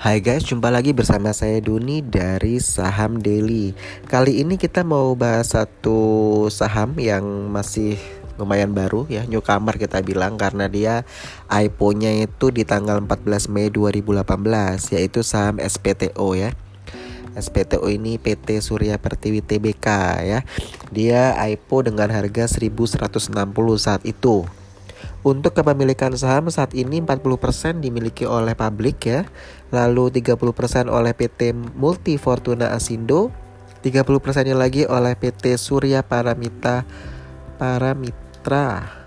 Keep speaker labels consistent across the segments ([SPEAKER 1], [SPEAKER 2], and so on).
[SPEAKER 1] Hai guys, jumpa lagi bersama saya Duni dari Saham Daily. Kali ini kita mau bahas satu saham yang masih lumayan baru ya, newcomer kita bilang karena dia IPO-nya itu di tanggal 14 Mei 2018 yaitu saham SPTO ya. SPTO ini PT Surya Pertiwi Tbk ya. Dia IPO dengan harga 1160 saat itu. Untuk kepemilikan saham saat ini 40% dimiliki oleh publik ya. Lalu 30% oleh PT Multi Fortuna Asindo, 30%-nya lagi oleh PT Surya Paramita Paramitra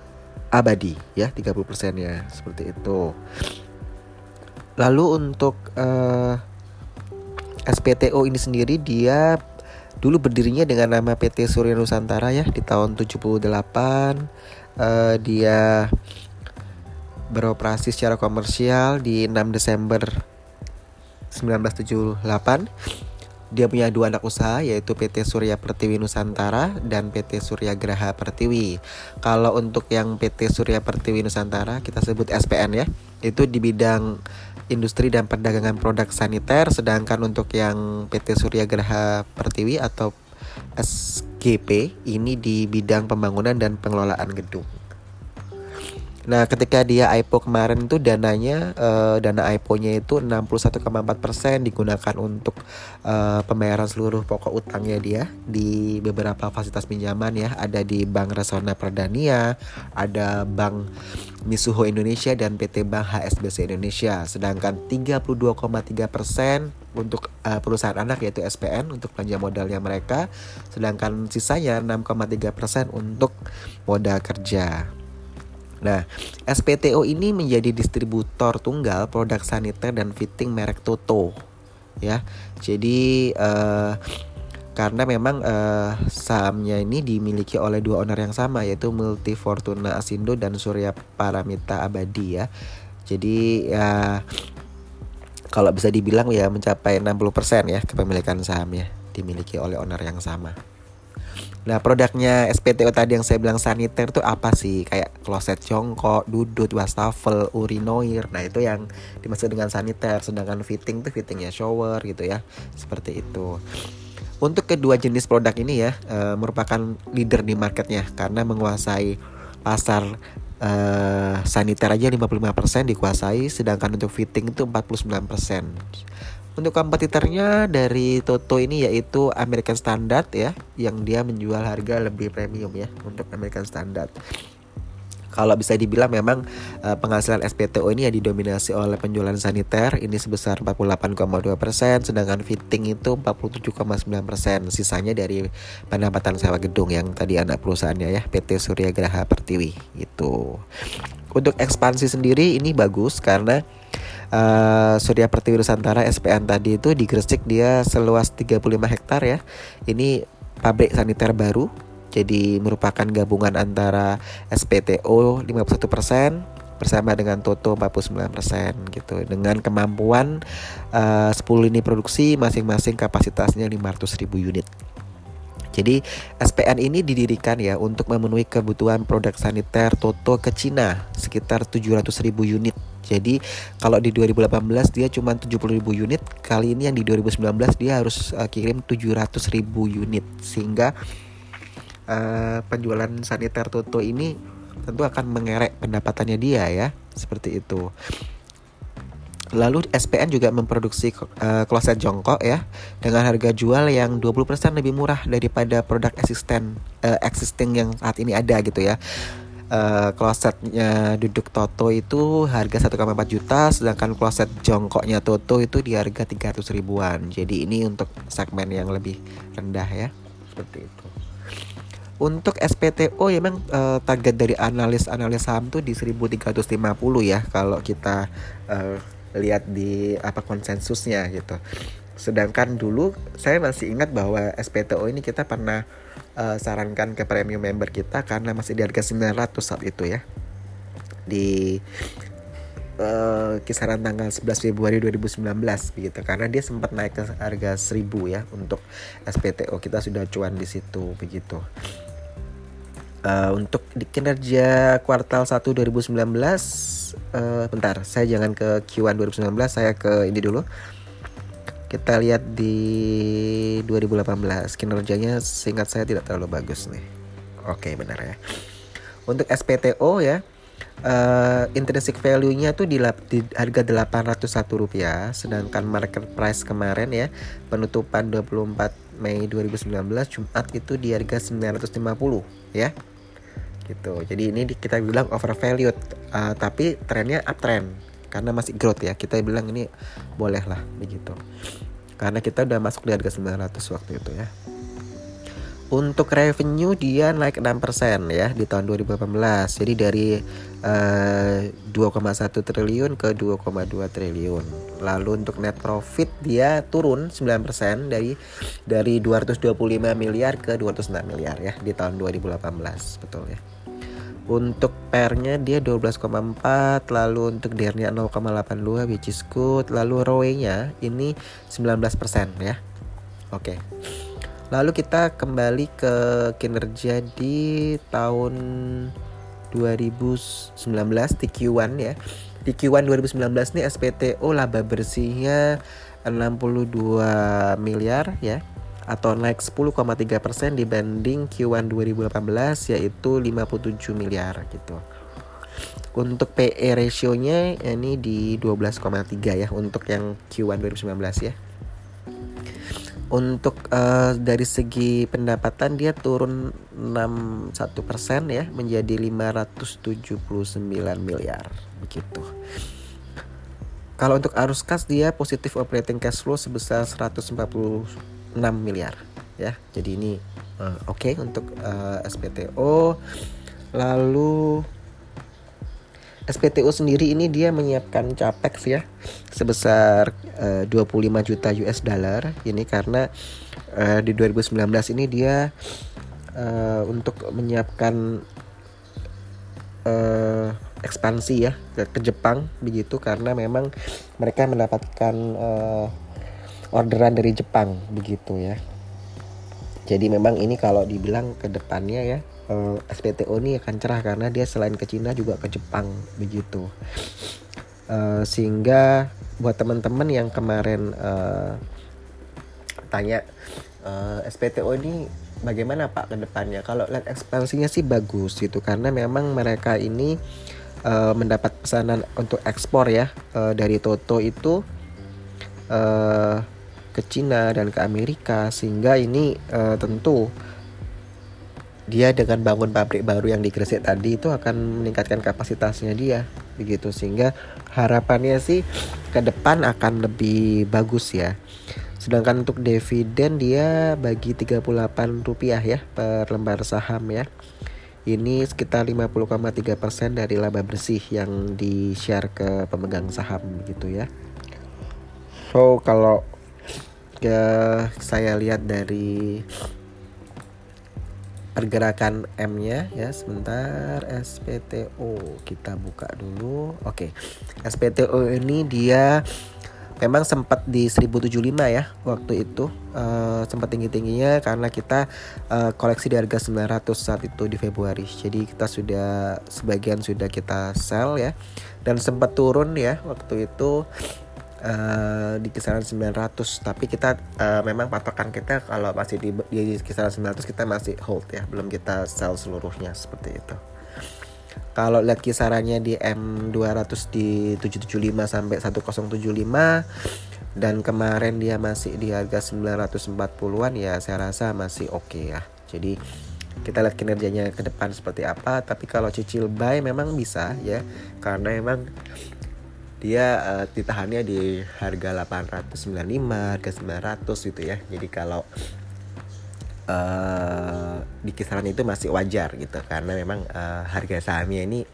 [SPEAKER 1] Abadi ya, 30%-nya seperti itu. Lalu untuk uh, eh, SPTO ini sendiri dia dulu berdirinya dengan nama PT Surya Nusantara ya di tahun 78 uh, dia beroperasi secara komersial di 6 Desember 1978 dia punya dua anak usaha yaitu PT Surya Pertiwi Nusantara dan PT Surya Graha Pertiwi. Kalau untuk yang PT Surya Pertiwi Nusantara kita sebut SPN ya, itu di bidang industri dan perdagangan produk saniter sedangkan untuk yang PT Surya Graha Pertiwi atau SGP ini di bidang pembangunan dan pengelolaan gedung. Nah, ketika dia IPO kemarin itu dananya uh, dana IPO-nya itu 61,4% digunakan untuk uh, pembayaran seluruh pokok utangnya dia di beberapa fasilitas pinjaman ya, ada di Bank Resona Perdania, ada Bank Misuho Indonesia dan PT Bank HSBC Indonesia. Sedangkan 32,3% untuk uh, perusahaan anak yaitu SPN untuk belanja modalnya mereka, sedangkan sisanya 6,3% untuk modal kerja. Nah, SPTO ini menjadi distributor tunggal produk saniter dan fitting merek Toto. Ya. Jadi uh, karena memang uh, sahamnya ini dimiliki oleh dua owner yang sama yaitu Multi Fortuna Asindo dan Surya Paramita Abadi ya. Jadi ya kalau bisa dibilang ya mencapai 60% ya kepemilikan sahamnya dimiliki oleh owner yang sama. Nah produknya SPTO tadi yang saya bilang saniter itu apa sih? Kayak kloset jongkok, dudut, wastafel, urinoir. Nah itu yang dimaksud dengan saniter. Sedangkan fitting tuh fittingnya shower gitu ya. Seperti itu. Untuk kedua jenis produk ini ya e, merupakan leader di marketnya karena menguasai pasar e, saniter aja 55% dikuasai sedangkan untuk fitting itu 49%. Untuk kompetitornya dari Toto ini yaitu American Standard ya, yang dia menjual harga lebih premium ya untuk American Standard. Kalau bisa dibilang memang uh, penghasilan SPTO ini ya didominasi oleh penjualan saniter ini sebesar 48,2%, sedangkan fitting itu 47,9%. Sisanya dari pendapatan sewa gedung yang tadi anak perusahaannya ya PT Surya Graha Pertiwi itu. Untuk ekspansi sendiri ini bagus karena uh, Surya Pertiwi Nusantara SPN tadi itu di Gresik dia seluas 35 hektar ya. Ini pabrik saniter baru. Jadi merupakan gabungan antara SPTO 51% bersama dengan Toto 49% gitu dengan kemampuan uh, 10 lini produksi masing-masing kapasitasnya 500.000 unit. Jadi SPN ini didirikan ya untuk memenuhi kebutuhan produk saniter Toto ke Cina sekitar 700 ribu unit. Jadi kalau di 2018 dia cuma 70 ribu unit, kali ini yang di 2019 dia harus uh, kirim 700 ribu unit sehingga uh, penjualan saniter Toto ini tentu akan mengerek pendapatannya dia ya seperti itu. Lalu SPN juga memproduksi uh, kloset jongkok ya dengan harga jual yang 20% lebih murah daripada produk existing uh, existing yang saat ini ada gitu ya. Uh, klosetnya duduk Toto itu harga 1,4 juta sedangkan kloset jongkoknya Toto itu di harga 300 ribuan. Jadi ini untuk segmen yang lebih rendah ya. Seperti itu. Untuk SPTO ya memang uh, target dari analis-analis saham tuh di 1350 ya kalau kita uh, lihat di apa konsensusnya gitu. Sedangkan dulu saya masih ingat bahwa SPTO ini kita pernah uh, sarankan ke premium member kita karena masih di harga 900 saat itu ya. Di uh, kisaran tanggal 11 Februari 2019 begitu karena dia sempat naik ke harga 1000 ya untuk SPTO kita sudah cuan di situ begitu. Uh, untuk di kinerja kuartal 1 2019 uh, bentar saya jangan ke Q1 2019 saya ke ini dulu. Kita lihat di 2018 kinerjanya singkat saya tidak terlalu bagus nih. Oke benar ya. Untuk SPTO ya uh, intrinsic value-nya tuh di, di harga 801 rupiah sedangkan market price kemarin ya penutupan 24 Mei 2019 Jumat itu di harga 950 ya gitu. Jadi ini kita bilang overvalued uh, tapi trennya uptrend. Karena masih growth ya kita bilang ini boleh lah begitu. Karena kita udah masuk di harga 900 waktu itu ya untuk revenue dia naik 6% ya di tahun 2018 jadi dari uh, eh, 2,1 triliun ke 2,2 triliun. Lalu untuk net profit dia turun 9% dari dari 225 miliar ke 206 miliar ya di tahun 2018 betul ya. Untuk pernya dia 12,4 lalu untuk DR-nya 0,82 which is good. Lalu ROE-nya ini 19% ya. Oke lalu kita kembali ke kinerja di tahun 2019 di Q1 ya di Q1 2019 nih SPTO laba bersihnya 62 miliar ya atau naik 10,3% dibanding Q1 2018 yaitu 57 miliar gitu. Untuk PE rasionya ini di 12,3 ya untuk yang Q1 2019 ya. Untuk uh, dari segi pendapatan dia turun 61% ya menjadi 579 miliar begitu. Kalau untuk arus kas dia positif operating cash flow sebesar 140 6 miliar ya. Jadi ini uh, oke okay untuk uh, eh, SPTO. Lalu SPTO sendiri ini dia menyiapkan capex ya sebesar uh, 25 juta US dollar ini karena uh, di 2019 ini dia uh, untuk menyiapkan uh, ekspansi ya ke, ke Jepang begitu karena memang mereka mendapatkan uh, orderan dari Jepang begitu ya. Jadi memang ini kalau dibilang ke depannya ya uh, eh, SPTO ini akan cerah karena dia selain ke Cina juga ke Jepang begitu. Uh, sehingga buat teman-teman yang kemarin uh, tanya uh, SPTO ini bagaimana Pak ke depannya? Kalau lihat ekspansinya sih bagus gitu karena memang mereka ini uh, mendapat pesanan untuk ekspor ya uh, dari Toto itu uh, ke Cina dan ke Amerika sehingga ini uh, tentu dia dengan bangun pabrik baru yang di Gresik tadi itu akan meningkatkan kapasitasnya dia begitu sehingga harapannya sih ke depan akan lebih bagus ya. Sedangkan untuk dividen dia bagi 38 rupiah ya per lembar saham ya. Ini sekitar 50,3% dari laba bersih yang di-share ke pemegang saham gitu ya. So kalau ya saya lihat dari pergerakan M-nya ya sebentar SPTO kita buka dulu. Oke. SPTO ini dia memang sempat di 1075 ya waktu itu uh, sempat tinggi-tingginya karena kita uh, koleksi di harga 900 saat itu di Februari. Jadi kita sudah sebagian sudah kita sell ya dan sempat turun ya waktu itu uh, di kisaran 900 tapi kita uh, memang patokan kita kalau masih di, di kisaran 900 kita masih hold ya. Belum kita sell seluruhnya seperti itu. Kalau lihat kisarannya di M200 di 775 sampai 1075 dan kemarin dia masih di harga 940-an ya saya rasa masih oke okay ya. Jadi kita lihat kinerjanya ke depan seperti apa. Tapi kalau cicil buy memang bisa ya karena memang dia uh, ditahannya di harga 895 harga 900 gitu ya. Jadi kalau uh, di kisaran itu masih wajar gitu. Karena memang uh, harga sahamnya ini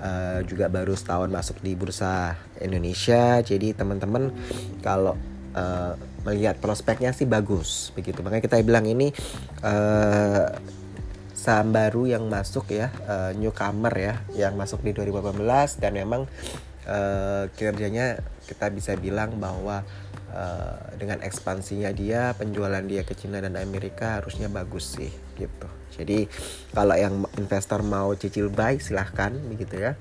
[SPEAKER 1] uh, juga baru setahun masuk di bursa Indonesia. Jadi teman-teman kalau uh, melihat prospeknya sih bagus begitu. Makanya kita bilang ini uh, saham baru yang masuk ya uh, newcomer ya yang masuk di 2018 dan memang uh, kinerjanya kita bisa bilang bahwa uh, dengan ekspansinya dia penjualan dia ke Cina dan Amerika harusnya bagus sih gitu. Jadi kalau yang investor mau cicil buy silahkan begitu ya.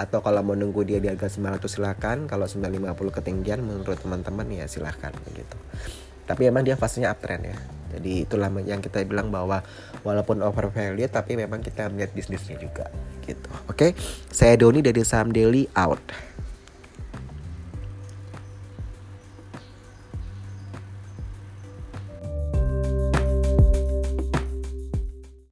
[SPEAKER 1] Atau kalau mau nunggu dia di harga 900 silahkan. Kalau 950 ketinggian menurut teman-teman ya silahkan gitu tapi emang dia fasenya uptrend ya jadi itulah yang kita bilang bahwa walaupun over value tapi memang kita melihat bisnisnya juga gitu oke okay? saya Doni dari saham daily out